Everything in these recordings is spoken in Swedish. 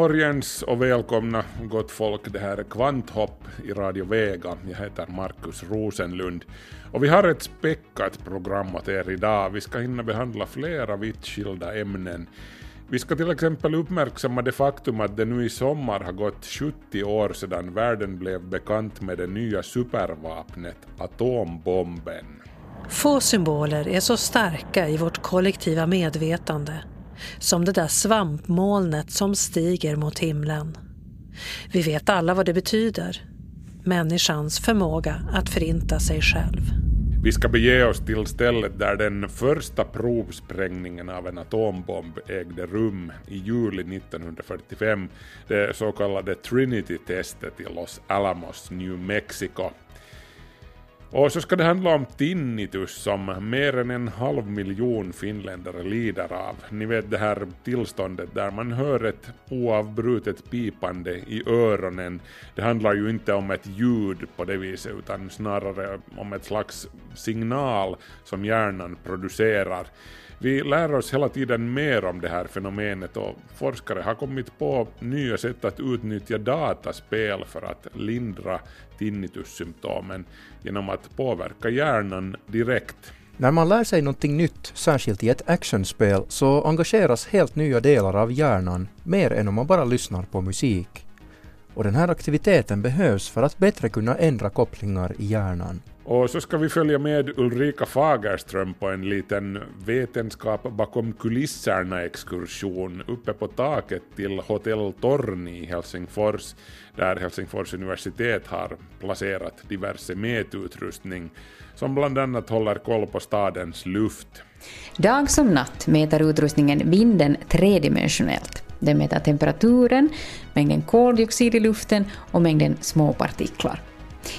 Morgens och välkomna gott folk. Det här är Kvanthopp i Radio Vega. Jag heter Markus Rosenlund. Och vi har ett späckat program åt er idag. Vi ska hinna behandla flera vitt skilda ämnen. Vi ska till exempel uppmärksamma det faktum att det nu i sommar har gått 70 år sedan världen blev bekant med det nya supervapnet atombomben. Få symboler är så starka i vårt kollektiva medvetande som det där svampmolnet som stiger mot himlen. Vi vet alla vad det betyder. Människans förmåga att förinta sig själv. Vi ska bege oss till stället där den första provsprängningen av en atombomb ägde rum i juli 1945, det så kallade Trinity-testet i Los Alamos, New Mexico. Och så ska det handla om tinnitus som mer än en halv miljon finländare lider av. Ni vet det här tillståndet där man hör ett oavbrutet pipande i öronen. Det handlar ju inte om ett ljud på det viset utan snarare om ett slags signal som hjärnan producerar. Vi lär oss hela tiden mer om det här fenomenet och forskare har kommit på nya sätt att utnyttja dataspel för att lindra tinnitussymptomen genom att påverka hjärnan direkt. När man lär sig någonting nytt, särskilt i ett actionspel, så engageras helt nya delar av hjärnan, mer än om man bara lyssnar på musik. Och den här aktiviteten behövs för att bättre kunna ändra kopplingar i hjärnan. Och så ska vi följa med Ulrika Fagerström på en liten vetenskap bakom kulisserna-exkursion uppe på taket till Hotell Torni i Helsingfors, där Helsingfors universitet har placerat diverse mätutrustning som bland annat håller koll på stadens luft. Dag som natt mäter utrustningen vinden tredimensionellt. Den mäter temperaturen, mängden koldioxid i luften och mängden småpartiklar.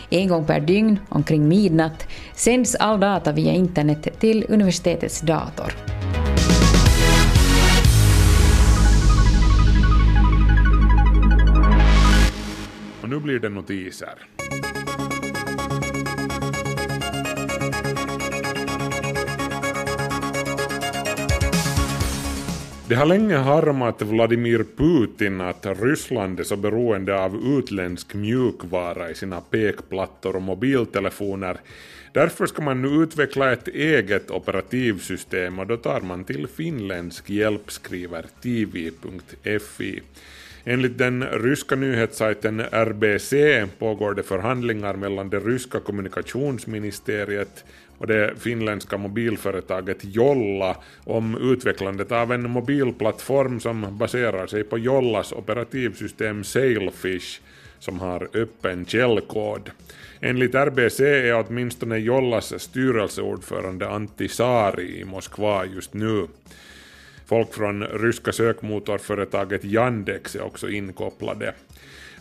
En gång per dygn, omkring midnatt, sänds all data via internet till universitetets dator. Och nu blir det notiser. Det har länge harmat Vladimir Putin att Ryssland är så beroende av utländsk mjukvara i sina pekplattor och mobiltelefoner. Därför ska man nu utveckla ett eget operativsystem och då tar man till finländsk hjälp, skriver tv.fi. Enligt den ryska nyhetssajten RBC pågår det förhandlingar mellan det ryska kommunikationsministeriet och det finländska mobilföretaget Jolla om utvecklandet av en mobilplattform som baserar sig på Jollas operativsystem Sailfish som har öppen källkod. Enligt RBC är åtminstone Jollas styrelseordförande Antti Saari i Moskva just nu. Folk från ryska sökmotorföretaget Yandex är också inkopplade.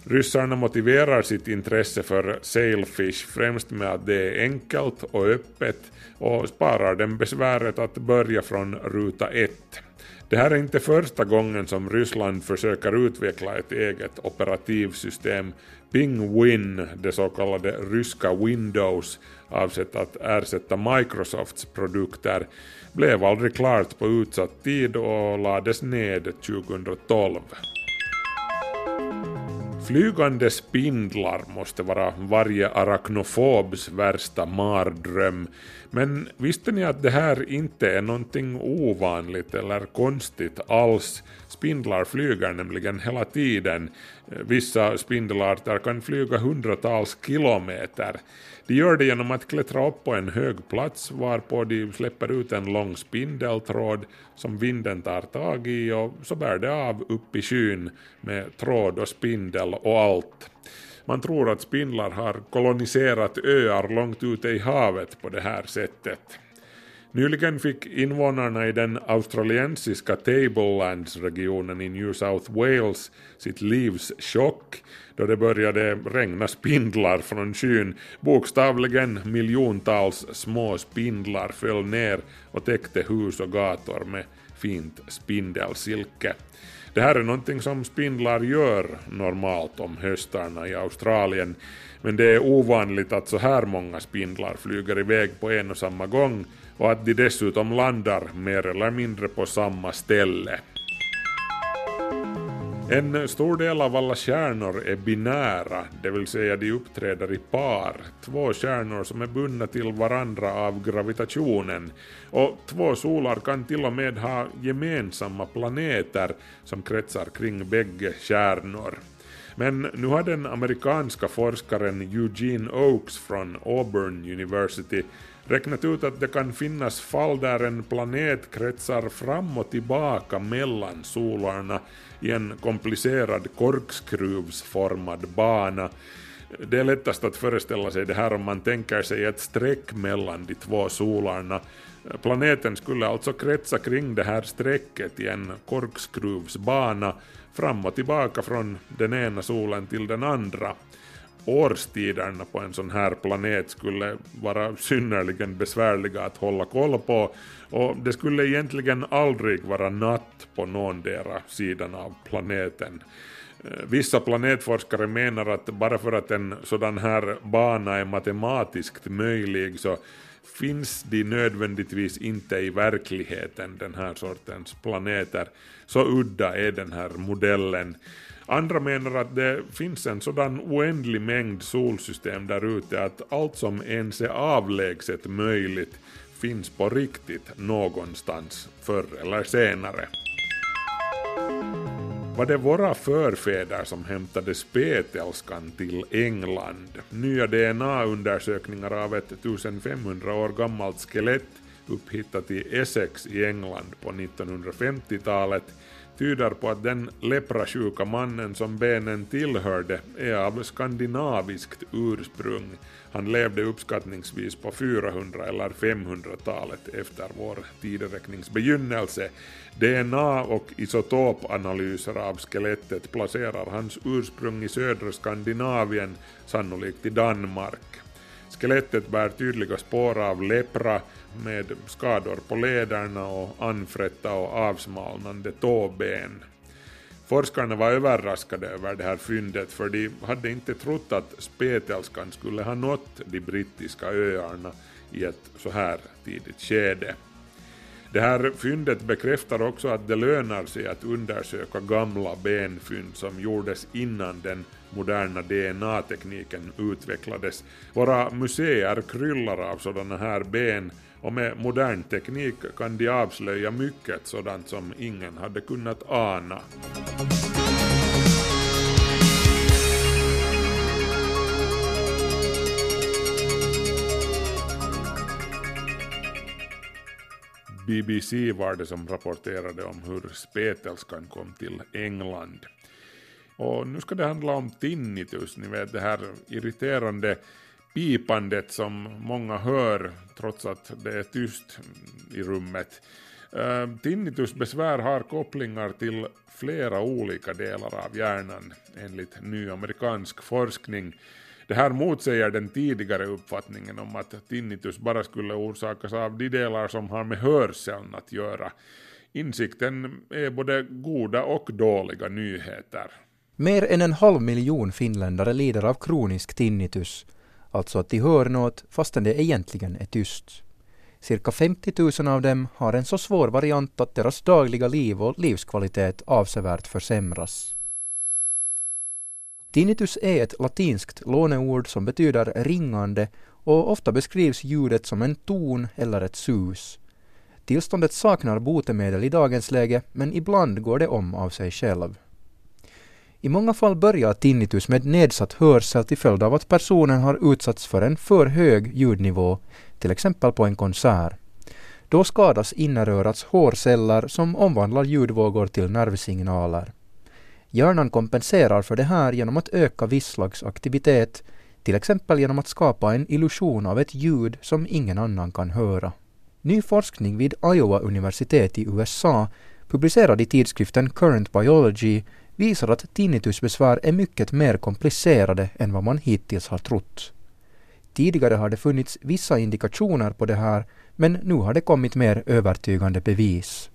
Ryssarna motiverar sitt intresse för Sailfish främst med att det är enkelt och öppet och sparar dem besväret att börja från ruta 1. Det här är inte första gången som Ryssland försöker utveckla ett eget operativsystem. Pingwin, det så kallade ryska Windows, avsett att ersätta Microsofts produkter, blev aldrig klart på utsatt tid och lades ned 2012. Flygande spindlar måste vara varje arachnofobs värsta mardröm. Men visste ni att det här inte är någonting ovanligt eller konstigt alls? Spindlar flyger nämligen hela tiden. Eh, vissa spindelarter kan flyga hundratals kilometer. De gör det genom att klättra upp på en hög plats varpå de släpper ut en lång spindeltråd som vinden tar tag i och så bär det av upp i skyn med tråd och spindel och allt. Man tror att spindlar har koloniserat öar långt ute i havet på det här sättet. Nyligen fick invånarna i den australiensiska Tablelands-regionen i New South Wales sitt livs chock då det började regna spindlar från skyn. Bokstavligen miljontals små spindlar föll ner och täckte hus och gator med fint spindelsilke. Det här är någonting som spindlar gör normalt om höstarna i Australien, men det är ovanligt att så här många spindlar flyger iväg på en och samma gång och att de dessutom landar mer eller mindre på samma ställe. En stor del av alla stjärnor är binära, det vill säga de uppträder i par, två stjärnor som är bundna till varandra av gravitationen, och två solar kan till och med ha gemensamma planeter som kretsar kring bägge stjärnor. Men nu har den amerikanska forskaren Eugene Oakes från Auburn University räknat ut att det kan finnas fall där en planet kretsar fram och tillbaka mellan solarna i en komplicerad korkskruvsformad bana. Det är lättast att föreställa sig det här om man tänker sig ett streck mellan de två solarna. Planeten skulle alltså kretsa kring det här strecket i en korkskruvsbana fram och tillbaka från den ena solen till den andra årstiderna på en sån här planet skulle vara synnerligen besvärliga att hålla koll på och det skulle egentligen aldrig vara natt på någondera sidan av planeten. Eh, vissa planetforskare menar att bara för att en sådan här bana är matematiskt möjlig så finns de nödvändigtvis inte i verkligheten, den här sortens planeter. Så udda är den här modellen. Andra menar att det finns en sådan oändlig mängd solsystem där ute att allt som ens är avlägset möjligt finns på riktigt någonstans förr eller senare. Var det våra förfäder som hämtade spetälskan till England? Nya DNA-undersökningar av ett 1500 år gammalt skelett upphittat i Essex i England på 1950-talet tyder på att den leprasjuka mannen som benen tillhörde är av skandinaviskt ursprung. Han levde uppskattningsvis på 400 eller 500-talet efter vår tideräknings begynnelse. DNA och isotopanalyser av skelettet placerar hans ursprung i södra Skandinavien, sannolikt i Danmark. Skelettet bär tydliga spår av lepra med skador på lederna och anfrätta och avsmalnande tåben. Forskarna var överraskade över det här fyndet för de hade inte trott att spetälskan skulle ha nått de brittiska öarna i ett så här tidigt skede. Det här fyndet bekräftar också att det lönar sig att undersöka gamla benfynd som gjordes innan den moderna DNA-tekniken utvecklades. Våra museer kryllar av sådana här ben och med modern teknik kan de avslöja mycket sådant som ingen hade kunnat ana. BBC var det som rapporterade om hur spetälskan kom till England. Och nu ska det handla om tinnitus, ni vet det här irriterande pipandet som många hör trots att det är tyst i rummet. Eh, tinnitusbesvär har kopplingar till flera olika delar av hjärnan enligt ny amerikansk forskning. Det här motsäger den tidigare uppfattningen om att tinnitus bara skulle orsakas av de delar som har med hörseln att göra. Insikten är både goda och dåliga nyheter. Mer än en halv miljon finländare lider av kronisk tinnitus, alltså att de hör något fastän det egentligen är tyst. Cirka 50 000 av dem har en så svår variant att deras dagliga liv och livskvalitet avsevärt försämras. Tinnitus är ett latinskt låneord som betyder ringande och ofta beskrivs ljudet som en ton eller ett sus. Tillståndet saknar botemedel i dagens läge men ibland går det om av sig själv. I många fall börjar tinnitus med nedsatt hörsel till följd av att personen har utsatts för en för hög ljudnivå, till exempel på en konsert. Då skadas innerörats hårceller som omvandlar ljudvågor till nervsignaler. Hjärnan kompenserar för det här genom att öka viss slags aktivitet, till exempel genom att skapa en illusion av ett ljud som ingen annan kan höra. Ny forskning vid Iowa-universitet i USA publicerad i tidskriften Current Biology visar att tinnitusbesvär är mycket mer komplicerade än vad man hittills har trott. Tidigare har det funnits vissa indikationer på det här men nu har det kommit mer övertygande bevis.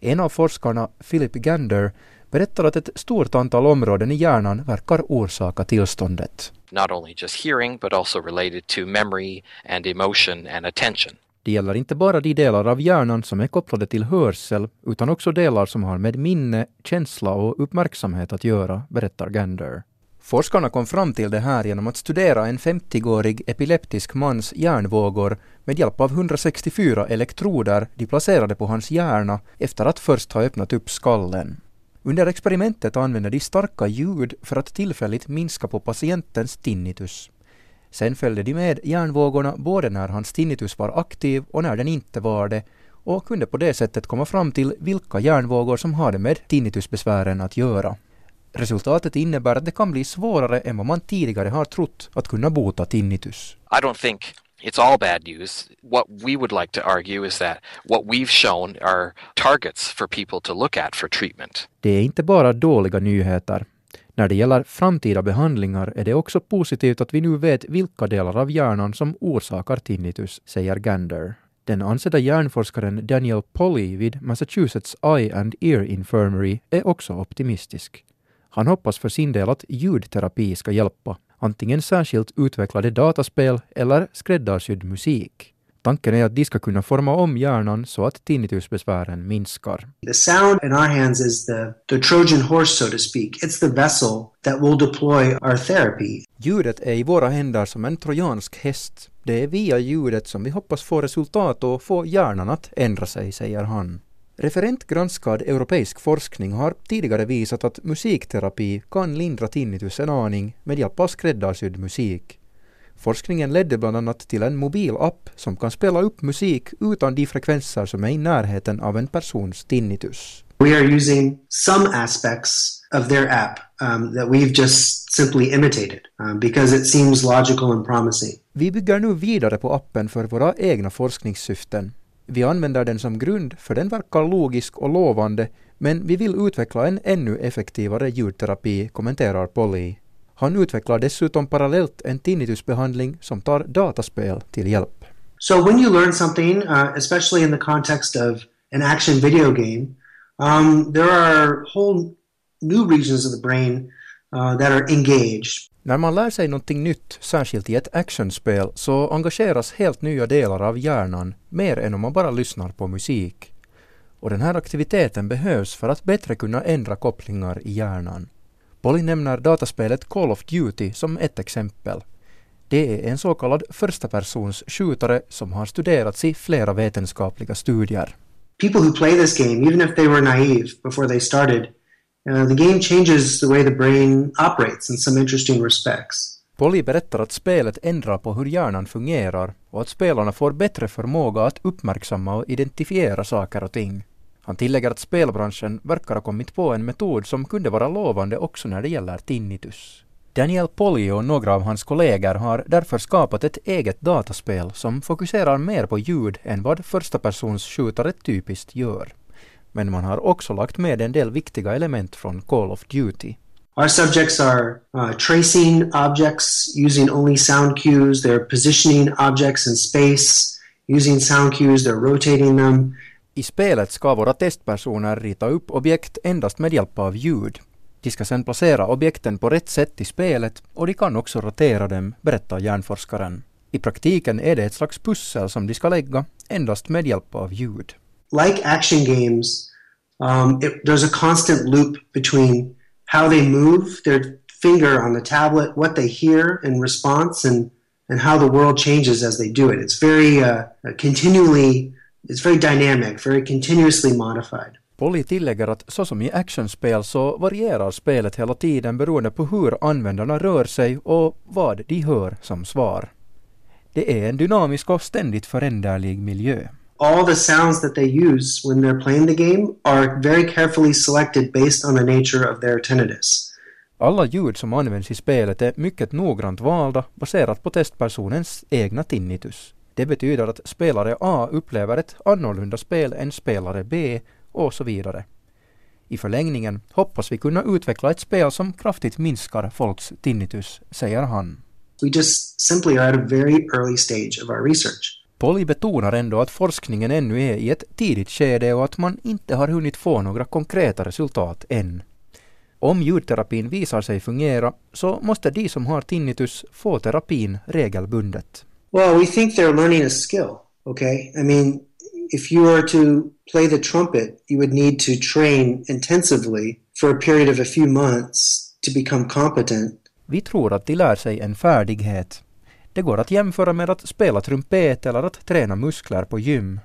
En av forskarna, Philip Gander, berättar att ett stort antal områden i hjärnan verkar orsaka tillståndet. not only just hearing, but also related to memory and emotion and attention. Det gäller inte bara de delar av hjärnan som är kopplade till hörsel, utan också delar som har med minne, känsla och uppmärksamhet att göra, berättar Gander. Forskarna kom fram till det här genom att studera en 50-årig epileptisk mans hjärnvågor med hjälp av 164 elektroder de placerade på hans hjärna efter att först ha öppnat upp skallen. Under experimentet använde de starka ljud för att tillfälligt minska på patientens tinnitus. Sen följde de med hjärnvågorna både när hans tinnitus var aktiv och när den inte var det och kunde på det sättet komma fram till vilka hjärnvågor som hade med tinnitusbesvären att göra. Resultatet innebär att det kan bli svårare än vad man tidigare har trott att kunna bota tinnitus. I don't think it's all bad news. What we would like to argue is that what we've shown are targets for people to look at for treatment. Det är inte bara dåliga nyheter. När det gäller framtida behandlingar är det också positivt att vi nu vet vilka delar av hjärnan som orsakar tinnitus, säger Gander. Den ansedda hjärnforskaren Daniel Polly vid Massachusetts Eye and Ear Infirmary är också optimistisk. Han hoppas för sin del att ljudterapi ska hjälpa, antingen särskilt utvecklade dataspel eller skräddarsydd musik. Tanken är att de ska kunna forma om hjärnan så att tinnitusbesvären minskar. The sound in our hands is the, the Trojan horse, so to speak. It's the vessel that will deploy our therapy. Ljudet är i våra händer som en trojansk häst. Det är via ljudet som vi hoppas få resultat och få hjärnan att ändra sig, säger han. Referentgranskad europeisk forskning har tidigare visat att musikterapi kan lindra tinnitus en aning med hjälp av skräddarsydd musik. Forskningen ledde bland annat till en mobilapp som kan spela upp musik utan de frekvenser som är i närheten av en persons tinnitus. We are using some aspects of their app um, that we've just simply imitated um, because it seems logical and promising. Vi bygger nu vidare på appen för våra egna forskningssyften. Vi använder den som grund för den verkar logisk och lovande men vi vill utveckla en ännu effektivare ljudterapi, kommenterar Polly. Han utvecklar dessutom parallellt en tinnitusbehandling som tar dataspel till hjälp. So when you learn something, uh, especially in the context of an action video game, um, there are whole new regions of the brain uh, that are engaged. När man lär sig någonting nytt, särskilt i ett actionspel, så engageras helt nya delar av hjärnan, mer än om man bara lyssnar på musik. Och den här aktiviteten behövs för att bättre kunna ändra kopplingar i hjärnan. Polly nämner dataspelet Call of Duty som ett exempel. Det är en så kallad första persons skjutare som har studerats i flera vetenskapliga studier. People who play this game, even if they were naive before they started, uh, the game changes the way the brain operates in some interesting respects. Polly berättar att spelet ändrar på hur hjärnan fungerar och att spelarna får bättre förmåga att uppmärksamma och identifiera saker och ting. Han tillägger att spelbranschen verkar ha kommit på en metod som kunde vara lovande också när det gäller tinnitus. Daniel Polly och några av hans kollegor har därför skapat ett eget dataspel som fokuserar mer på ljud än vad första persons skjutare typiskt gör. Men man har också lagt med en del viktiga element från Call of Duty. Our subjects are uh, tracing objects using only sound cues. They're positioning objects in space using sound cues. They're rotating them. I spelet ska våra testpersoner rita upp objekt endast med hjälp av ljud. De ska sedan placera objekten på rätt sätt i spelet och de kan också rotera dem, berättar hjärnforskaren. I praktiken är det ett slags pussel som de ska lägga endast med hjälp av ljud. Like action games, um, it, there's a constant loop between how they move their finger on the tablet, what they hear in response, and, and how the world changes as they do it. It's very uh, continually, it's very dynamic, very continuously modified. Polly tillägger att så som i actionspel så varierar spelet hela tiden beroende på hur användarna rör sig och vad de hör som svar. Det är en dynamisk och ständigt föränderlig miljö. All the sounds that they use when they're playing the game are very carefully selected based on the nature of their tinnitus. Alla ljud som används i spelet är mycket noggrant valda baserat på testpersonens egna tinnitus. Det betyder att spelare A upplever ett annorlunda spel än spelare B och så vidare. I förlängningen hoppas vi kunna utveckla ett spel som kraftigt minskar folks tinnitus, säger han. We just simply are at a very early stage of our research. Polly betonar ändå att forskningen ännu är i ett tidigt skede och att man inte har hunnit få några konkreta resultat än. Om ljudterapin visar sig fungera så måste de som har tinnitus få terapin regelbundet. Well, we think they're learning a skill, okay? I mean, if you were to play the trumpet, you would need to train intensively for a period of a few months to become competent. Vi tror att de lär sig en färdighet. Det går att jämföra med att spela trumpet eller att träna muskler på gym.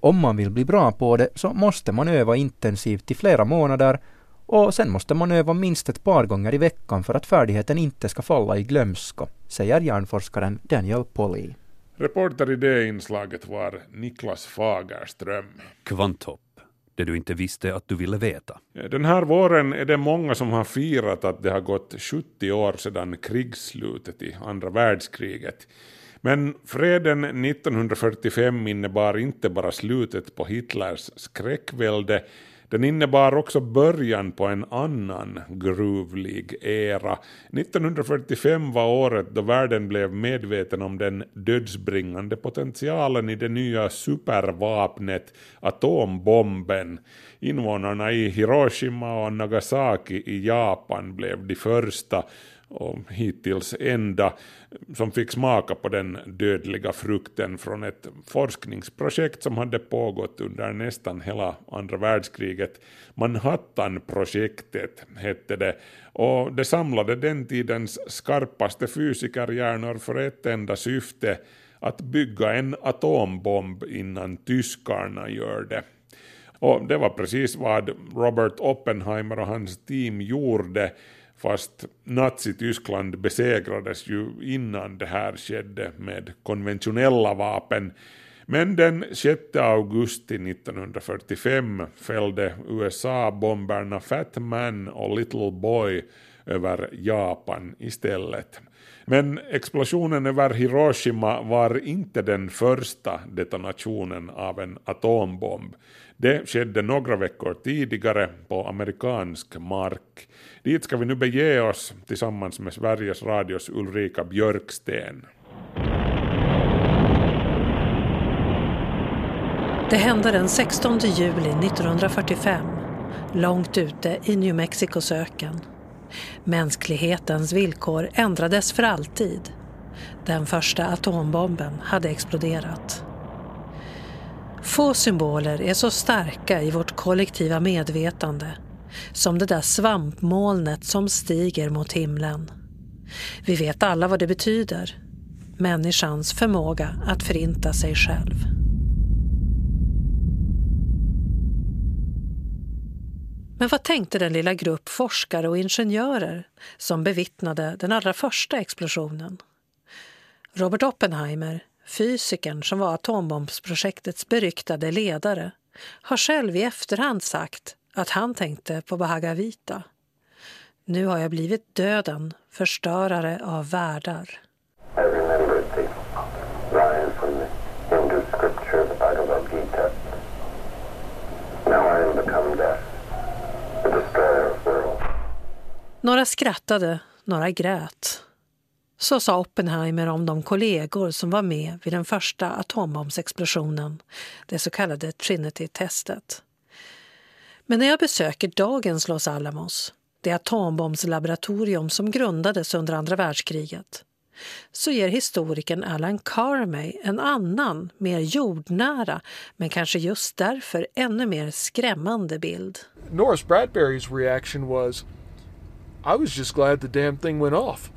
Om man vill bli bra på det så måste man öva intensivt i flera månader och sen måste man öva minst ett par gånger i veckan för att färdigheten inte ska falla i glömska, säger hjärnforskaren Daniel Polly. Reporter i det inslaget var Niklas Fagerström. Kvanthopp, det du inte visste att du ville veta. Den här våren är det många som har firat att det har gått 70 år sedan krigsslutet i andra världskriget. Men freden 1945 innebar inte bara slutet på Hitlers skräckvälde den innebar också början på en annan gruvlig era. 1945 var året då världen blev medveten om den dödsbringande potentialen i det nya supervapnet atombomben. Invånarna i Hiroshima och Nagasaki i Japan blev de första och hittills enda som fick smaka på den dödliga frukten från ett forskningsprojekt som hade pågått under nästan hela andra världskriget. Manhattan-projektet hette det och det samlade den tidens skarpaste fysikerhjärnor för ett enda syfte att bygga en atombomb innan tyskarna gör det. Och det var precis vad Robert Oppenheimer och hans team gjorde Fast Nazityskland besegrades ju innan det här skedde med konventionella vapen. Men den 6 augusti 1945 fällde USA bomberna Fat Man och Little Boy över Japan istället. Men explosionen över Hiroshima var inte den första detonationen av en atombomb. Det skedde några veckor tidigare på amerikansk mark. Dit ska vi nu bege oss tillsammans med Sveriges Radios Ulrika Björksten. Det hände den 16 juli 1945, långt ute i New Mexicos öken. Mänsklighetens villkor ändrades för alltid. Den första atombomben hade exploderat. Få symboler är så starka i vårt kollektiva medvetande som det där svampmolnet som stiger mot himlen. Vi vet alla vad det betyder. Människans förmåga att förinta sig själv. Men vad tänkte den lilla grupp forskare och ingenjörer som bevittnade den allra första explosionen? Robert Oppenheimer, fysikern som var atombombsprojektets beryktade ledare, har själv i efterhand sagt att han tänkte på Bhagavita. Nu har jag blivit döden, förstörare av världar. Några skrattade, några grät. Så sa Oppenheimer om de kollegor som var med vid den första atombombsexplosionen, det så kallade Trinity-testet. Men när jag besöker dagens Los Alamos, det atombombslaboratorium som grundades under andra världskriget, så ger historikern Alan Carmey en annan, mer jordnära, men kanske just därför ännu mer skrämmande bild. Norris Bradbury's reaction was, I was just glad the damn thing went off.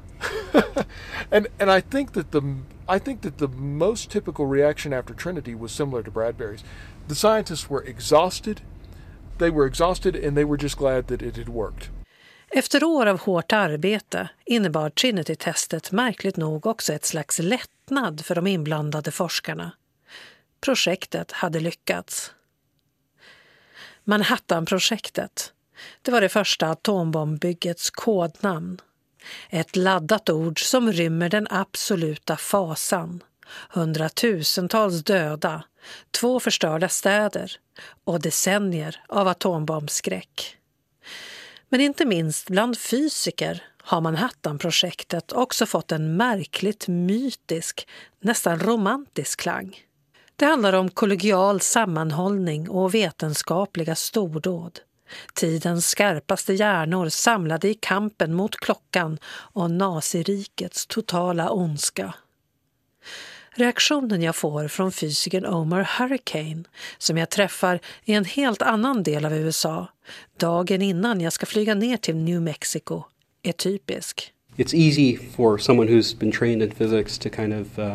and and I think that the I think that the most typical reaction after Trinity was similar to Bradbury's. The scientists were exhausted. They were exhausted and they were just glad that it had worked. Efter år av hårt arbete innebar Trinity-testet märkligt nog också ett slags lättnad för de inblandade forskarna. Projektet hade lyckats. Manhattan-projektet, det var det första atombombbyggets kodnamn. Ett laddat ord som rymmer den absoluta fasan hundratusentals döda, två förstörda städer och decennier av atombombskräck. Men inte minst bland fysiker har Manhattan-projektet också fått en märkligt mytisk, nästan romantisk klang. Det handlar om kollegial sammanhållning och vetenskapliga stordåd. Tidens skarpaste hjärnor samlade i kampen mot klockan och nazirikets totala ondska. Reaktionen jag får från fysikern Omar Hurricane som jag träffar i en helt annan del av USA dagen innan jag ska flyga ner till New Mexico är typisk. It's easy for someone who's been trained in physics to kind of uh,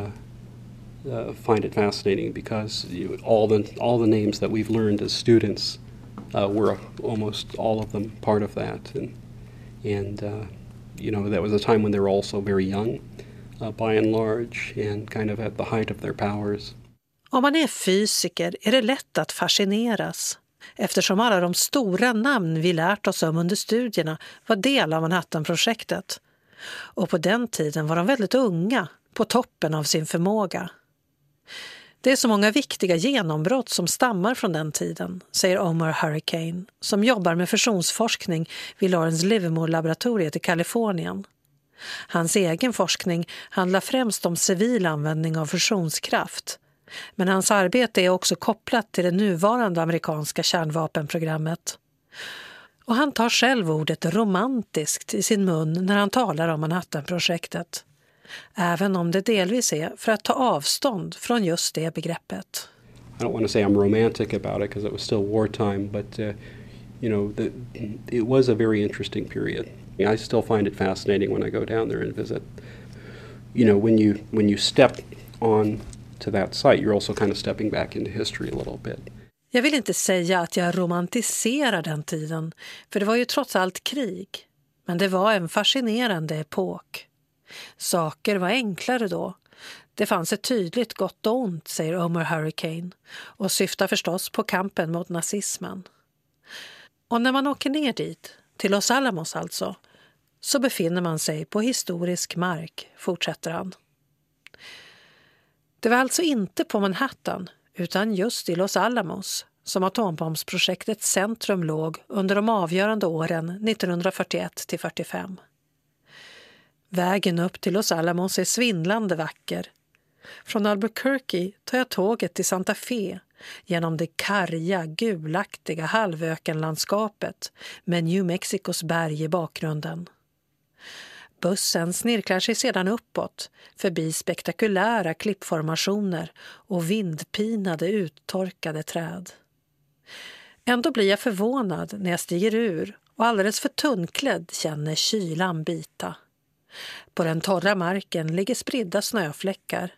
uh, find it fascinating because you, all the all the names that we've learned as students uh, were almost all of them part of that, and and uh, you know that was a time when they were also very young, uh, by and large, and kind of at the height of their powers. Om man är fysiker är det lätt att fascineras eftersom alla de stora namn vi lärt oss om under studierna var del av Manhattan-projektet. Och på den tiden var de väldigt unga, på toppen av sin förmåga. Det är så många viktiga genombrott som stammar från den tiden, säger Omar Hurricane som jobbar med fusionsforskning vid Lawrence Livermore-laboratoriet i Kalifornien. Hans egen forskning handlar främst om civil användning av fusionskraft men hans arbete är också kopplat till det nuvarande amerikanska kärnvapenprogrammet. Och han tar själv ordet romantiskt i sin mun när han talar om Manhattanprojektet. Även om det delvis är för att ta avstånd från just det begreppet. I don't want to say I'm romantic about it because it was still wartime, but uh, you know, the, it was a very interesting period. I still find it fascinating when I go down there and visit. You know, when you when you step on to that site, you're also kind of stepping back into history a little bit. Jag vill inte säga att jag romantiserar den tiden, för det var ju trots allt krig. Men det var en fascinerande epok. Saker var enklare då. Det fanns ett tydligt gott och ont, säger Omar Hurricane och syftar förstås på kampen mot nazismen. Och när man åker ner dit, till Los Alamos alltså, så befinner man sig på historisk mark, fortsätter han. Det var alltså inte på Manhattan, utan just i Los Alamos som atombombsprojektets centrum låg under de avgörande åren 1941 till 45. Vägen upp till Los Alamos är svindlande vacker. Från Albuquerque tar jag tåget till Santa Fe genom det karga, gulaktiga halvökenlandskapet med New Mexicos berg i bakgrunden. Bussen snirklar sig sedan uppåt förbi spektakulära klippformationer och vindpinade uttorkade träd. Ändå blir jag förvånad när jag stiger ur och alldeles för tunnklädd känner kylan bita. På den torra marken ligger spridda snöfläckar.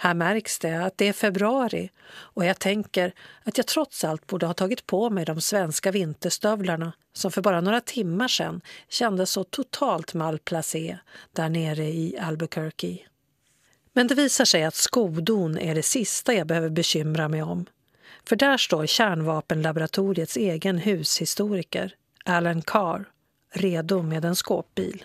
Här märks det att det är februari och jag tänker att jag trots allt borde ha tagit på mig de svenska vinterstövlarna som för bara några timmar sedan kändes så totalt malplacé där nere i Albuquerque. Men det visar sig att skodon är det sista jag behöver bekymra mig om. För där står kärnvapenlaboratoriets egen hushistoriker, Alan Carr, redo med en skåpbil.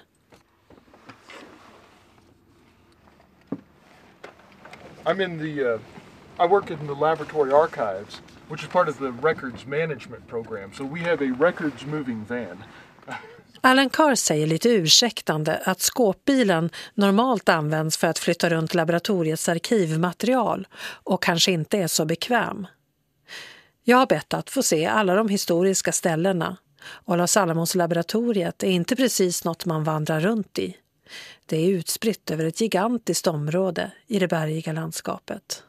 I'm in the, uh, I work in the laboratory archives, which is part of the records management program. So we have a records moving van. Alan Carr säger lite ursäktande att skåpbilen normalt används för att flytta runt laboratoriets arkivmaterial och kanske inte är så bekväm. Jag har bett att få se alla de historiska ställena och Los Alamos-laboratoriet är inte precis något man vandrar runt i. Det är utspritt över ett gigantiskt område i det bergiga landskapet.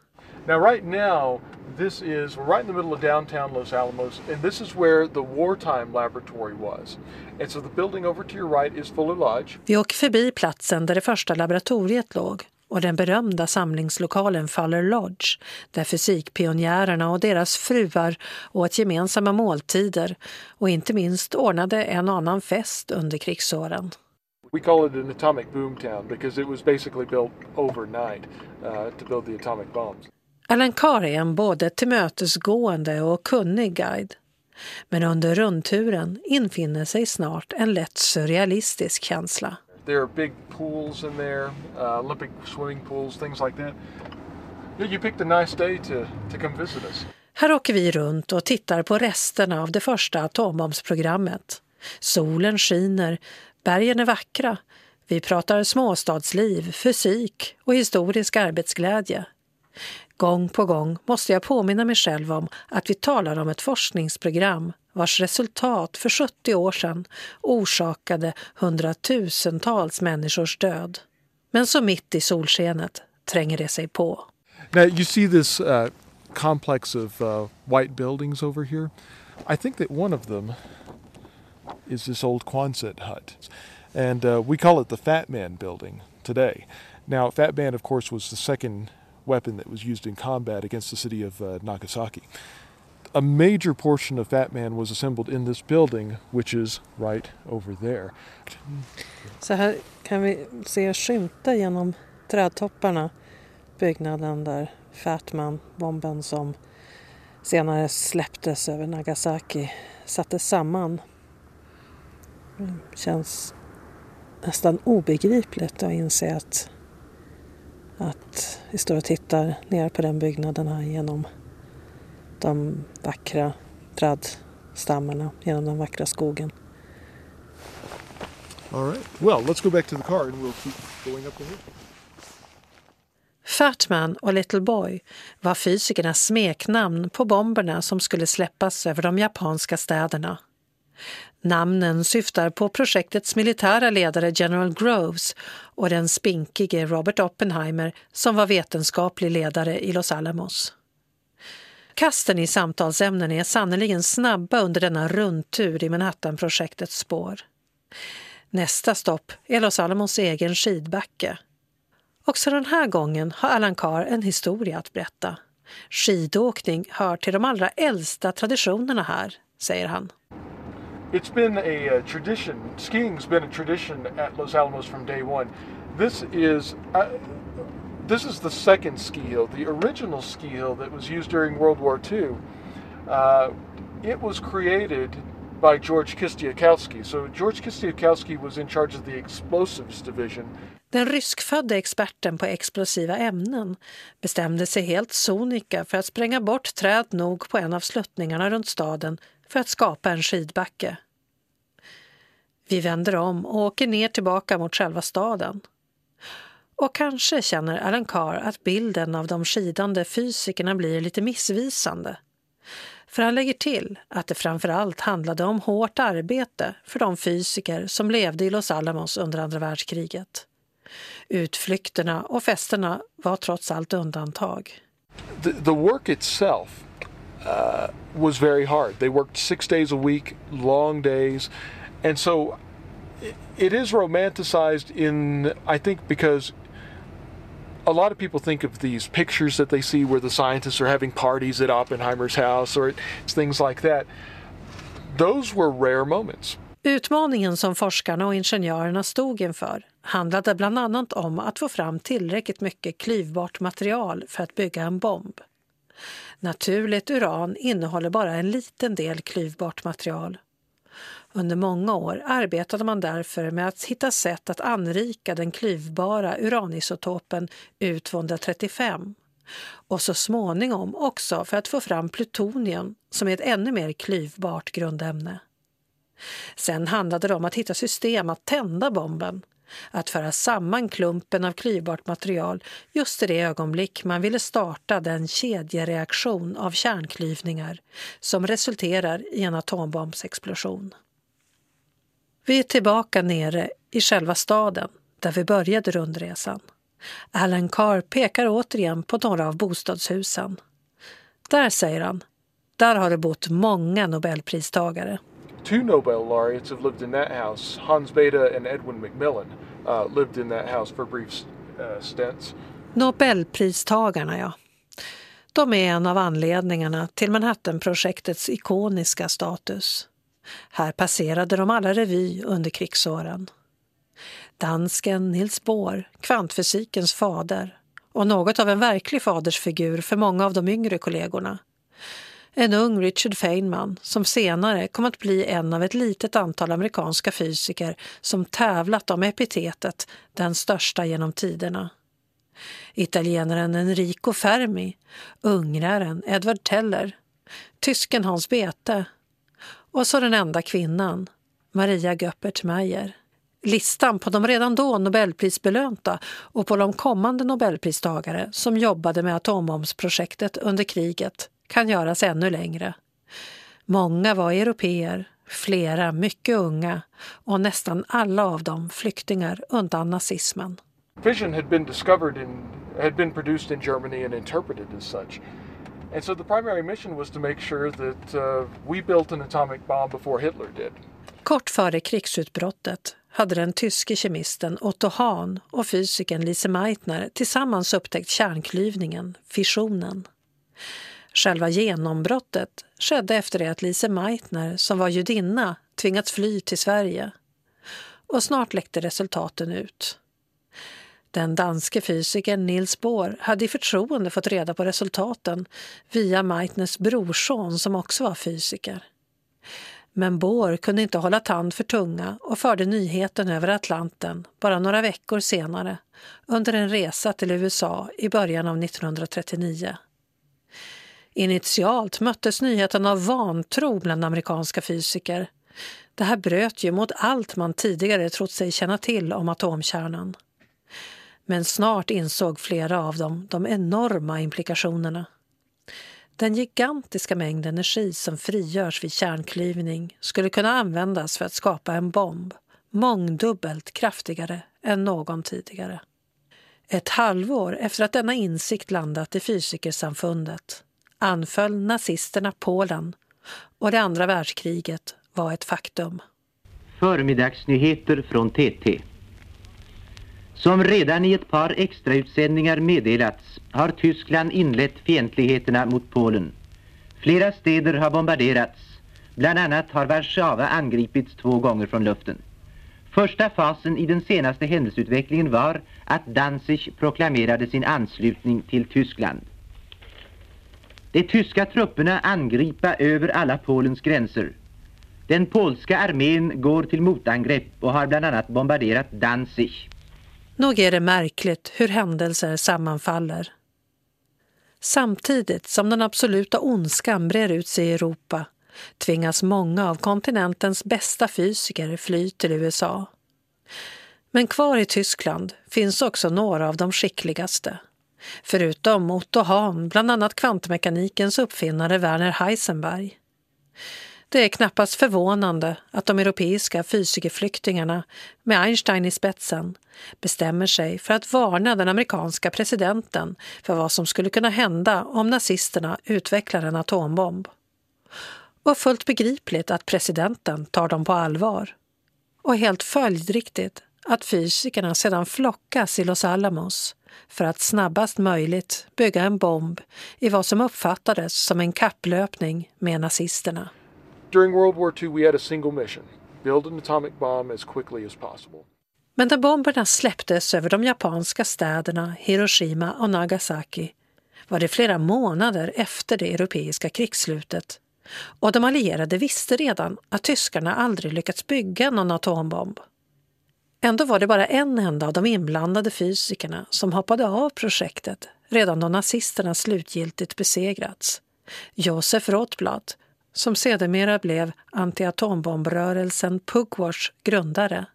Now, right now, this is right in the middle of downtown Los Alamos, and this is where the wartime laboratory was. And so the building over to your right is Fuller Lodge. Vi åker förbi platsen där det första laboratoriet låg och den berömda samlingslokalen Fuller Lodge där fysikpionjärerna och deras fruar åt gemensamma måltider och inte minst ordnade en annan fest under krigsåren. We call it an atomic boomtown because it was basically built overnight uh, to build the atomic bombs. Alan Carr är en både tillmötesgående och kunnig guide. Men under rundturen infinner sig snart en lätt surrealistisk känsla. There are big pools in there, uh, Olympic swimming pools, things like that. You picked a nice day to, to come visit us. Här åker vi runt och tittar på resterna av det första atombombsprogrammet. Solen skiner, bergen är vackra. Vi pratar småstadsliv, fysik och historisk arbetsglädje. Gång på gång måste jag påminna mig själv om att vi talar om ett forskningsprogram vars resultat för 70 år sedan orsakade hundratusentals människors död. Men så mitt i solskenet tränger det sig på. Now, you see this uh, complex of uh, white buildings over here. I think that one of them is this old Quonset hut. And uh, we call it the Fat Man building today. Now, Fat Man, of course, was the second weapon that was used in combat against the city of uh, Nagasaki. A major portion of Fat Man was assembled in this building, which is right over there. Så här kan vi se skymta genom trädtopparna byggnaden där Fat Man-bomben som senare släpptes över Nagasaki sattes samman. Det känns nästan obegripligt att inse att, att vi står och tittar ner på den byggnaden här genom de vackra trädstammarna, genom den vackra skogen. All right. Well, let's go back to the car and we'll keep going up the hill. Fatman och Little Boy var fysikernas smeknamn på bomberna som skulle släppas över de japanska städerna. Namnen syftar på projektets militära ledare General Groves och den spinkige Robert Oppenheimer som var vetenskaplig ledare i Los Alamos. Kasten i samtalsämnen är sannerligen snabba under denna rundtur i Manhattan-projektets spår. Nästa stopp är Los Alamos egen skidbacke. Också den här gången har Alan Carr en historia att berätta. Skidåkning hör till de allra äldsta traditionerna här, säger han. It's been a, a, tradition. Skiing's been a tradition at Los Alamos from day one. This is uh, this is the second ski hill. The original ski hill that was used during World War II. Uh, it was created by George Kistiakowski. So George Kistiakowski was in charge of the explosives division. Den ryskfödde experten på explosiva ämnen bestämde sig helt sonika för att spränga bort träd nog på en av sluttningarna runt staden för att skapa en skidbacke. Vi vänder om och åker ner tillbaka mot själva staden. Och kanske känner Alan Carr att bilden av de skidande fysikerna blir lite missvisande. För han lägger till att det framför allt handlade om hårt arbete för de fysiker som levde i Los Alamos under andra världskriget. Utflykterna och festerna var trots allt undantag. The, the work itself uh, was very hard. They worked six days a week, long days, and so it, is romanticized in I think because a lot of people think of these pictures that they see where the scientists are having parties at Oppenheimer's house or it's things like that. Those were rare moments. Utmaningen som forskarna och ingenjörerna stod inför handlade bland annat om att få fram tillräckligt mycket klyvbart material för att bygga en bomb. Naturligt uran innehåller bara en liten del klyvbart material. Under många år arbetade man därför med att hitta sätt att anrika den klyvbara uranisotopen U-235 och så småningom också för att få fram plutonium som är ett ännu mer klyvbart grundämne. Sen handlade det om att hitta system att tända bomben, att föra samman klumpen av klyvbart material just i det ögonblick man ville starta den kedjereaktion av kärnklyvningar som resulterar i en atombombsexplosion. Vi är tillbaka nere i själva staden där vi började rundresan. Alan Carr pekar återigen på några av bostadshusen. Där, säger han, där har det bott många nobelpristagare. Two Nobel laureates have lived in that house. Hans Bethe and Edwin Macmillan uh, lived in that house for brief uh, stints. Nobelpristagarna, ja. De är en av anledningarna till Manhattanprojektets ikoniska status. Här passerade de alla revy under krigsåren. Dansken Niels Bohr, kvantfysikens fader och något av en verklig fadersfigur för många av de yngre kollegorna. En ung Richard Feynman som senare kom att bli en av ett litet antal amerikanska fysiker som tävlat om epitetet den största genom tiderna. Italienaren Enrico Fermi, ungraren Edward Teller, tysken Hans Bethe och så den enda kvinnan, Maria Göppert-Meyer. Listan på de redan då nobelprisbelönta och på de kommande nobelpristagare som jobbade med atombombsprojektet under kriget kan göras ännu längre. Många var europeer, flera mycket unga och nästan alla av dem flyktingar undan nazismen. Fission had been discovered in had been produced in Germany and interpreted as such. And so the primary mission was to make sure that uh, we built an atomic bomb before Hitler did. Kort före krigsutbrottet hade den tyske kemisten Otto Hahn och fysikern Lise Meitner tillsammans upptäckt kärnklyvningen, fissionen. Själva genombrottet skedde efter det att Lise Meitner, som var judinna, tvingats fly till Sverige. Och snart läckte resultaten ut. Den danske fysikern Niels Bohr hade i förtroende fått reda på resultaten via Meitners brorson som också var fysiker. Men Bohr kunde inte hålla tand för tunga och förde nyheten över Atlanten bara några veckor senare under en resa till USA i början av 1939. Initialt möttes nyheten av vantro bland amerikanska fysiker. Det här bröt ju mot allt man tidigare trott sig känna till om atomkärnan. Men snart insåg flera av dem de enorma implikationerna. Den gigantiska mängd energi som frigörs vid kärnklyvning skulle kunna användas för att skapa en bomb mångdubbelt kraftigare än någon tidigare. Ett halvår efter att denna insikt landat i fysikersamfundet anföll nazisterna Polen och det andra världskriget var ett faktum. Förmiddagsnyheter från TT. Som redan i ett par extrautsändningar meddelats har Tyskland inlett fientligheterna mot Polen. Flera städer har bombarderats. Bland annat har Warszawa angripits två gånger från luften. Första fasen i den senaste händelseutvecklingen var att Danzig proklamerade sin anslutning till Tyskland. De tyska trupperna angripa över alla Polens gränser. Den polska armén går till motangrepp och har bland annat bombarderat Danzig. Nog är det märkligt hur händelser sammanfaller. Samtidigt som den absoluta ondskan brer ut sig i Europa tvingas många av kontinentens bästa fysiker fly till USA. Men kvar i Tyskland finns också några av de skickligaste. Förutom Otto Hahn, bland annat kvantmekanikens uppfinnare Werner Heisenberg. Det är knappast förvånande att de europeiska fysikerflyktingarna med Einstein i spetsen bestämmer sig för att varna den amerikanska presidenten för vad som skulle kunna hända om nazisterna utvecklar en atombomb. Och fullt begripligt att presidenten tar dem på allvar. Och helt följdriktigt att fysikerna sedan flockas i Los Alamos för att snabbast möjligt bygga en bomb i vad som uppfattades som en kapplöpning med nazisterna. During World War II, we had a single mission build an atomic bomb as quickly as possible. Men när bomberna släpptes över de japanska städerna Hiroshima och Nagasaki var det flera månader efter det europeiska krigsslutet och de allierade visste redan att tyskarna aldrig lyckats bygga någon atombomb. Ändå var det bara en enda av de inblandade fysikerna som hoppade av projektet redan då nazisterna slutgiltigt besegrats. Josef Rotblad, som sedermera blev antiatombombrörelsen Pugwash grundare.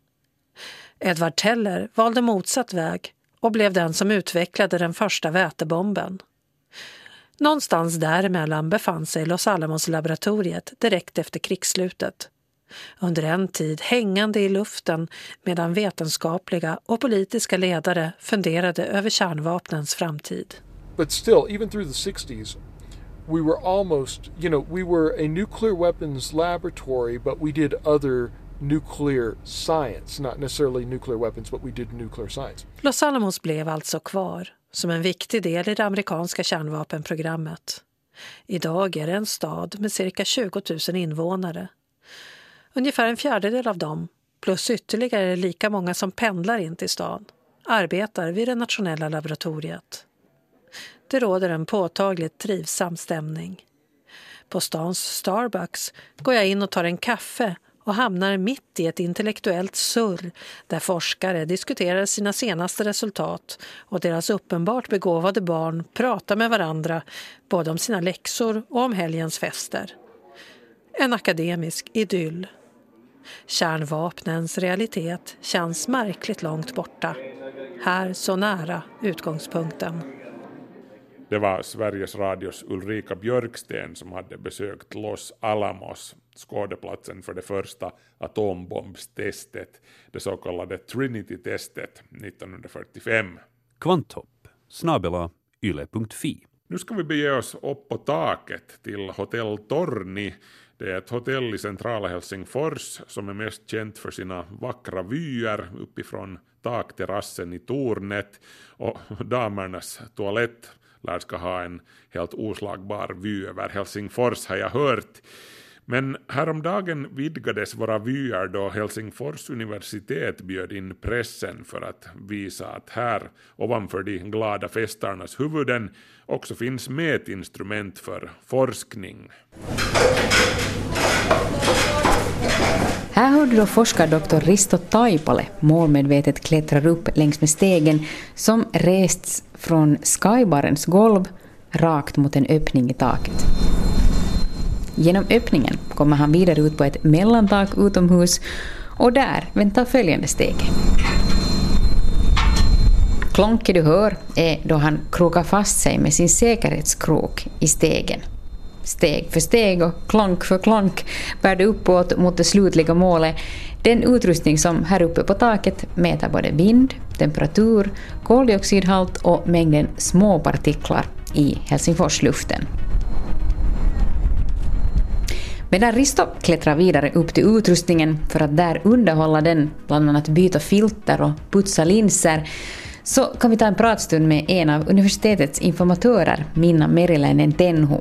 Edward Teller valde motsatt väg och blev den som utvecklade den första vätebomben. Någonstans däremellan befann sig Los Alamos-laboratoriet direkt efter krigsslutet. Under en tid hängande i luften medan vetenskapliga och politiska ledare funderade över kärnvapnens framtid. But still, even through the 60s, we were almost, you know, we were a nuclear weapons laboratory, but we did other nuclear science, not necessarily nuclear weapons, but we did nuclear science. Los Alamos blev alltså kvar som en viktig del i det amerikanska kärnvapenprogrammet. Idag är det en stad med cirka 20 000 invånare. Ungefär en fjärdedel av dem, plus ytterligare lika många som pendlar in till stan, arbetar vid det nationella laboratoriet. Det råder en påtagligt trivsam stämning. På stans Starbucks går jag in och tar en kaffe och hamnar mitt i ett intellektuellt surr där forskare diskuterar sina senaste resultat och deras uppenbart begåvade barn pratar med varandra både om sina läxor och om helgens fester. En akademisk idyll. Kärnvapnens realitet känns märkligt långt borta. Här så nära utgångspunkten. Det var Sveriges Radios Ulrika Björksten som hade besökt Los Alamos, skådeplatsen för det första atombombstestet, det så kallade Trinity-testet 1945. Kvanthopp snabela yle.fi. Nu ska vi bege oss upp på taket till Hotell Torni. Det är ett hotell i centrala Helsingfors som är mest känt för sina vackra vyer uppifrån takterrassen i tornet och damernas toalett lär ska ha en helt oslagbar vy över Helsingfors har jag hört. Men häromdagen vidgades våra vyer då Helsingfors universitet bjöd in pressen för att visa att här, ovanför de glada festarnas huvuden, också finns mätinstrument för forskning. Här hörde då forskardoktor Risto Taipale målmedvetet klättrar upp längs med stegen som rests från skybarens golv rakt mot en öppning i taket. Genom öppningen kommer han vidare ut på ett mellantak utomhus och där väntar följande steg. Klonket du hör är då han krokar fast sig med sin säkerhetskrok i stegen. Steg för steg och klonk för klonk bär det uppåt mot det slutliga målet. Den utrustning som här uppe på taket mäter både vind, temperatur, koldioxidhalt och mängden småpartiklar i Helsingforsluften. Medan Risto klättrar vidare upp till utrustningen för att där underhålla den, bland annat byta filter och putsa linser, så kan vi ta en pratstund med en av universitetets informatörer, Minna Meriläinen Tenhu.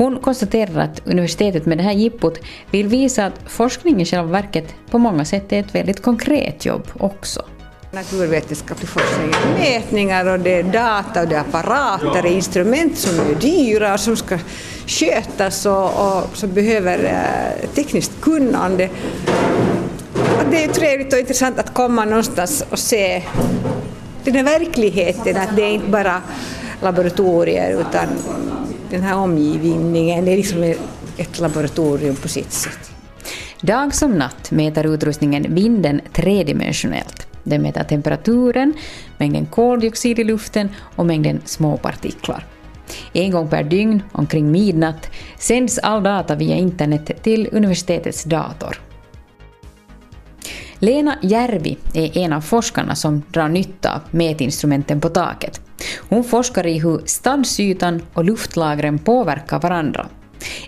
Hon konstaterar att universitetet med det här jippot vill visa att forskning i själva verket på många sätt är ett väldigt konkret jobb också. Naturvetenskaplig forskning är mätningar och det är data och det är apparater, instrument som är dyra och som ska skötas och, och som behöver eh, tekniskt kunnande. Och det är trevligt och intressant att komma någonstans och se den här verkligheten, att det är inte bara laboratorier utan den här omgivningen, det är liksom ett laboratorium på sitt sätt. Dag som natt mäter utrustningen vinden tredimensionellt. Den mäter temperaturen, mängden koldioxid i luften och mängden småpartiklar. En gång per dygn, omkring midnatt, sänds all data via internet till universitetets dator. Lena Järvi är en av forskarna som drar nytta av mätinstrumenten på taket. Hon forskar i hur stadsytan och luftlagren påverkar varandra.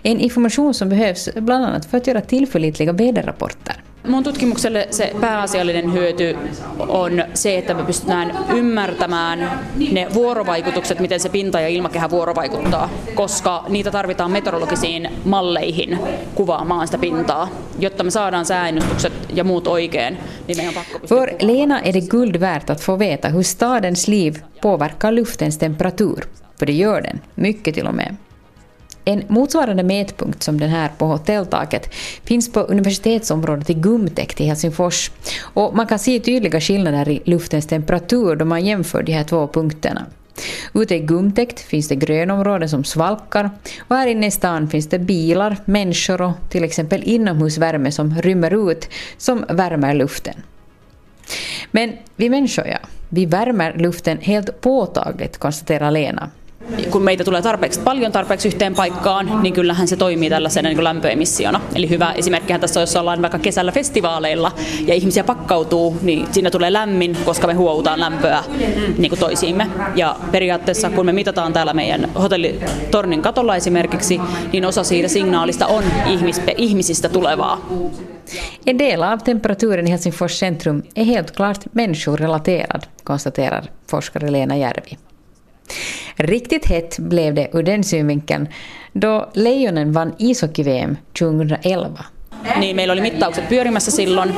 En information som behövs bland annat för att göra tillförlitliga väderrapporter. Mun tutkimukselle se pääasiallinen hyöty on se, että me pystytään ymmärtämään ne vuorovaikutukset, miten se pinta ja ilmakehä vuorovaikuttaa, koska niitä tarvitaan meteorologisiin malleihin kuvaamaan sitä pintaa. Jotta me saadaan sääennustukset ja muut oikein, niin meidän on pakko För Lena är det guld värt att få veta hur stadens liv påverkar luftens temperatur. För det gör den, mycket till och med. En motsvarande mätpunkt som den här på hotelltaket finns på universitetsområdet i Gumtäkt i Helsingfors. Och man kan se tydliga skillnader i luftens temperatur då man jämför de här två punkterna. Ute i Gumtäkt finns det grönområden som svalkar och här inne i stan finns det bilar, människor och till exempel inomhusvärme som rymmer ut, som värmer luften. Men vi människor, ja, vi värmer luften helt påtagligt, konstaterar Lena. Kun meitä tulee tarpeeksi paljon tarpeeksi yhteen paikkaan, niin kyllähän se toimii tällaisena niin lämpöemissiona. Eli hyvä esimerkkihän tässä on, jos ollaan vaikka kesällä festivaaleilla ja ihmisiä pakkautuu, niin siinä tulee lämmin, koska me huoutaan lämpöä niin kuin toisiimme. Ja periaatteessa kun me mitataan täällä meidän hotellitornin katolla esimerkiksi, niin osa siitä signaalista on ihmis, ihmisistä tulevaa. En del av temperaturen i Helsingfors centrum är helt klart människorelaterad, konstaterar forskare Lena Järvi. Riktigt hett blev det ur den synvinkeln då Lejonen vann ishockey-VM 2011. Niin meillä oli mittaukset pyörimässä silloin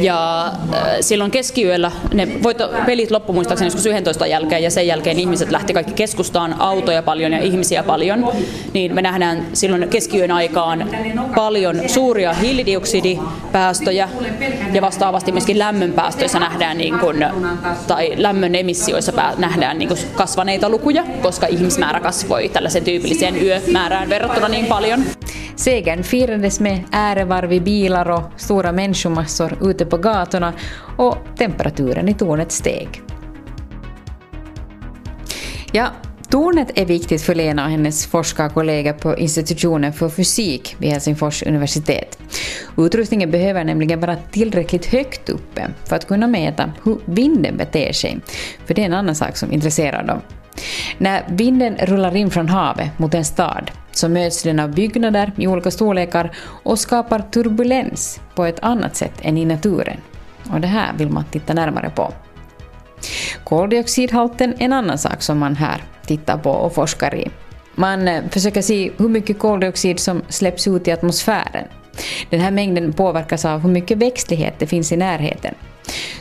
Ja äh, silloin keskiyöllä ne voitto, pelit loppu muistaakseni joskus 11 jälkeen ja sen jälkeen ihmiset lähti kaikki keskustaan, autoja paljon ja ihmisiä paljon. Niin me nähdään silloin keskiyön aikaan paljon suuria hiilidioksidipäästöjä ja vastaavasti myöskin lämmönpäästöissä nähdään niin kuin, tai lämmön emissioissa nähdään niin kuin kasvaneita lukuja, koska ihmismäärä kasvoi tällaisen tyypilliseen yömäärään verrattuna niin paljon. Segern firades med ärevarv i bilar och stora människomassor ute på gatorna och temperaturen i tornet steg. Ja, tornet är viktigt för Lena och hennes forskarkollegor på institutionen för fysik vid Helsingfors universitet. Utrustningen behöver nämligen vara tillräckligt högt uppe för att kunna mäta hur vinden beter sig, för det är en annan sak som intresserar dem. När vinden rullar in från havet mot en stad så möts den av byggnader i olika storlekar och skapar turbulens på ett annat sätt än i naturen. Och det här vill man titta närmare på. Koldioxidhalten är en annan sak som man här tittar på och forskar i. Man eh, försöker se hur mycket koldioxid som släpps ut i atmosfären. Den här mängden påverkas av hur mycket växtlighet det finns i närheten.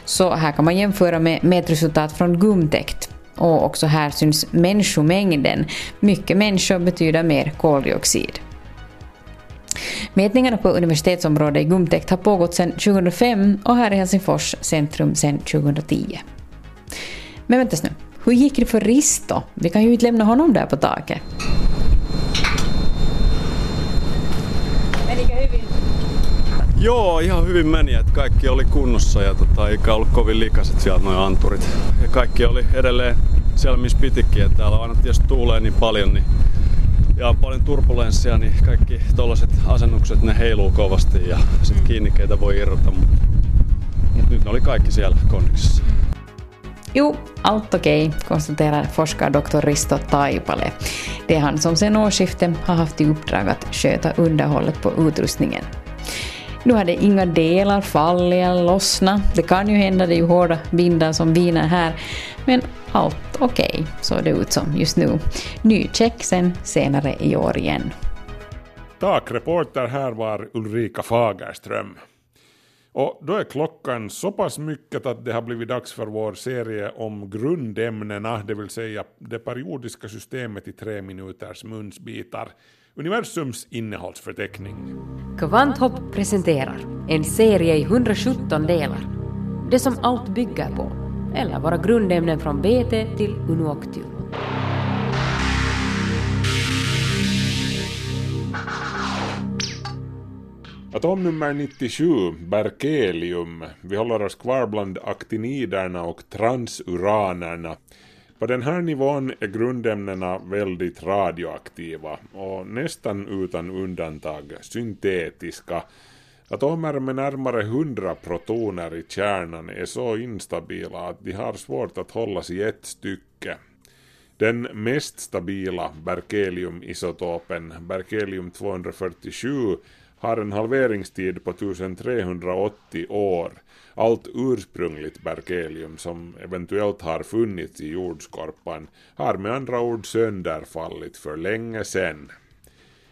Så här kan man jämföra med mätresultat från gumtäkt och också här syns människomängden. Mycket människor betyder mer koldioxid. Mätningarna på universitetsområdet i Gumtäkt har pågått sedan 2005 och här i Helsingfors centrum sedan 2010. Men vänta nu, hur gick det för Risto? Vi kan ju inte lämna honom där på taket. Joo, ihan hyvin meni, että kaikki oli kunnossa ja tota, eikä ollut kovin likaset sieltä noin anturit. Ja kaikki oli edelleen siellä missä pitikin, että täällä aina tietysti tuulee niin paljon niin, ja paljon turbulenssia, niin kaikki tollaset asennukset ne heiluu kovasti ja sit kiinnikkeitä voi irrota, mutta nyt ne oli kaikki siellä kondiksessa. Jo, allt okej, konstaterar forskar Dr. Risto Taipale. Det är han som sen årsskiftet har haft i uppdrag att sköta underhållet på utrustningen. Nu hade inga delar fallit eller lossnat. Det kan ju hända, det är ju hårda vindar som viner här. Men allt okej, okay, såg det ut som just nu. Ny check sen senare i år igen. Takreporter här var Ulrika Fagerström. Och då är klockan så pass mycket att det har blivit dags för vår serie om grundämnena, det vill säga det periodiska systemet i tre minuters munsbitar. Universums innehållsförteckning. Kvanthopp presenterar en serie i 117 delar. Det som allt bygger på, eller våra grundämnen från BT till Unuoctium. Atomnummer 97, berkelium. Vi håller oss kvar bland aktiniderna och transuranerna. På den här nivån är grundämnena väldigt radioaktiva och nästan utan undantag syntetiska. Atomer med närmare 100 protoner i kärnan är så instabila att de har svårt att hållas i ett stycke. Den mest stabila berkeliumisotopen, berkelium 247, har en halveringstid på 1380 år allt ursprungligt berkelium som eventuellt har funnits i jordskorpan har med andra ord sönderfallit för länge sedan.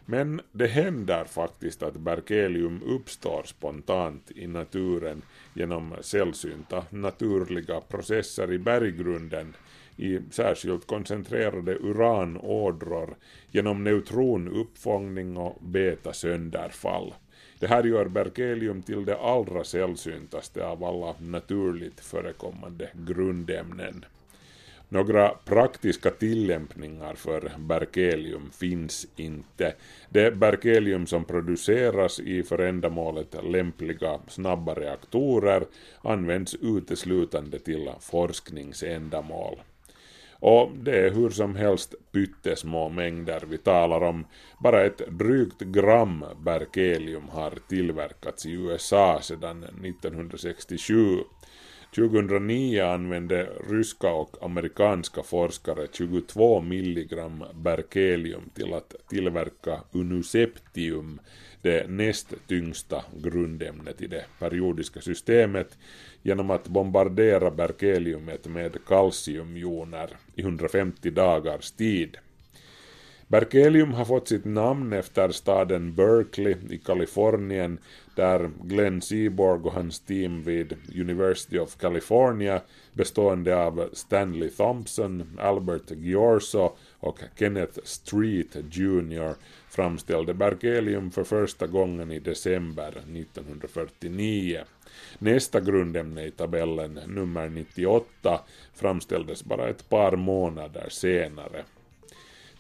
Men det händer faktiskt att berkelium uppstår spontant i naturen genom sällsynta naturliga processer i berggrunden i särskilt koncentrerade uranådror genom neutronuppfångning och beta-sönderfall. Det här gör berkelium till det allra sällsyntaste av alla naturligt förekommande grundämnen. Några praktiska tillämpningar för berkelium finns inte. Det berkelium som produceras i för ändamålet lämpliga snabba reaktorer används uteslutande till forskningsändamål. Och det är hur som helst pyttesmå mängder vi talar om. Bara ett drygt gram berkelium har tillverkats i USA sedan 1967. 2009 använde ryska och amerikanska forskare 22 milligram berkelium till att tillverka unuseptium, det näst tyngsta grundämnet i det periodiska systemet, genom att bombardera berkeliumet med kalciumjoner i 150 dagars tid. Berkelium har fått sitt namn efter staden Berkeley i Kalifornien där Glenn Seaborg och hans team vid University of California bestående av Stanley Thompson, Albert Giorso och Kenneth Street Jr framställde berkelium för första gången i december 1949. Nästa grundämne i tabellen, nummer 98, framställdes bara ett par månader senare.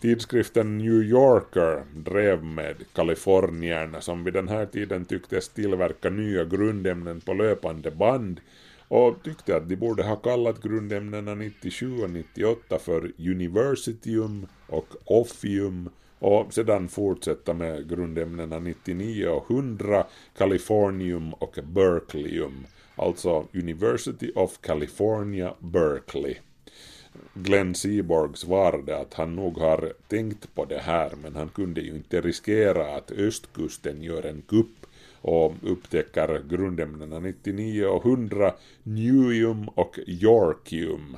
Tidskriften New Yorker drev med kalifornierna som vid den här tiden tycktes tillverka nya grundämnen på löpande band och tyckte att de borde ha kallat grundämnena 97 och 98 för Universitium och Offium och sedan fortsätta med grundämnena 99 och 100, Californium och Berkeleyum, alltså University of California, Berkeley. Glenn Seaborg svarade att han nog har tänkt på det här men han kunde ju inte riskera att östkusten gör en kupp och upptäcker grundämnena 99 och 100 Newium och Yorkium.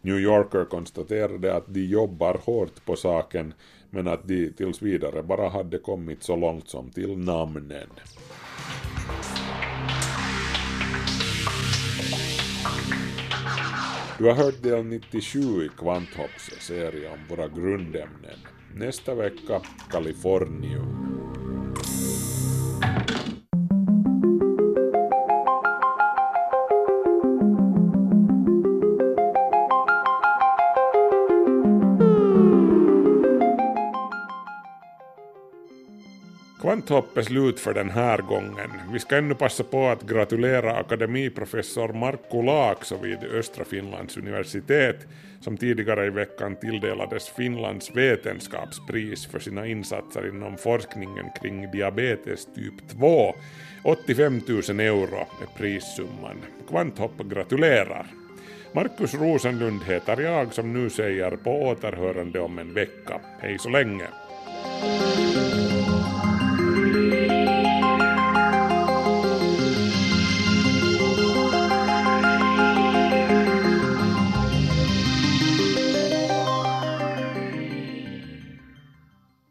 New Yorker konstaterade att de jobbar hårt på saken men att de tills vidare bara hade kommit så långt som till namnen. Du har hört del 97 i Kvanthopps serie om våra grundämnen. Nästa vecka Kalifornium. Kvanthopp är slut för den här gången. Vi ska ännu passa på att gratulera akademiprofessor Markku Laakso vid Östra Finlands universitet som tidigare i veckan tilldelades Finlands vetenskapspris för sina insatser inom forskningen kring diabetes typ 2. 85 000 euro är prissumman. Kvanthopp gratulerar. Markus Rosenlund heter jag som nu säger på återhörande om en vecka. Hej så länge!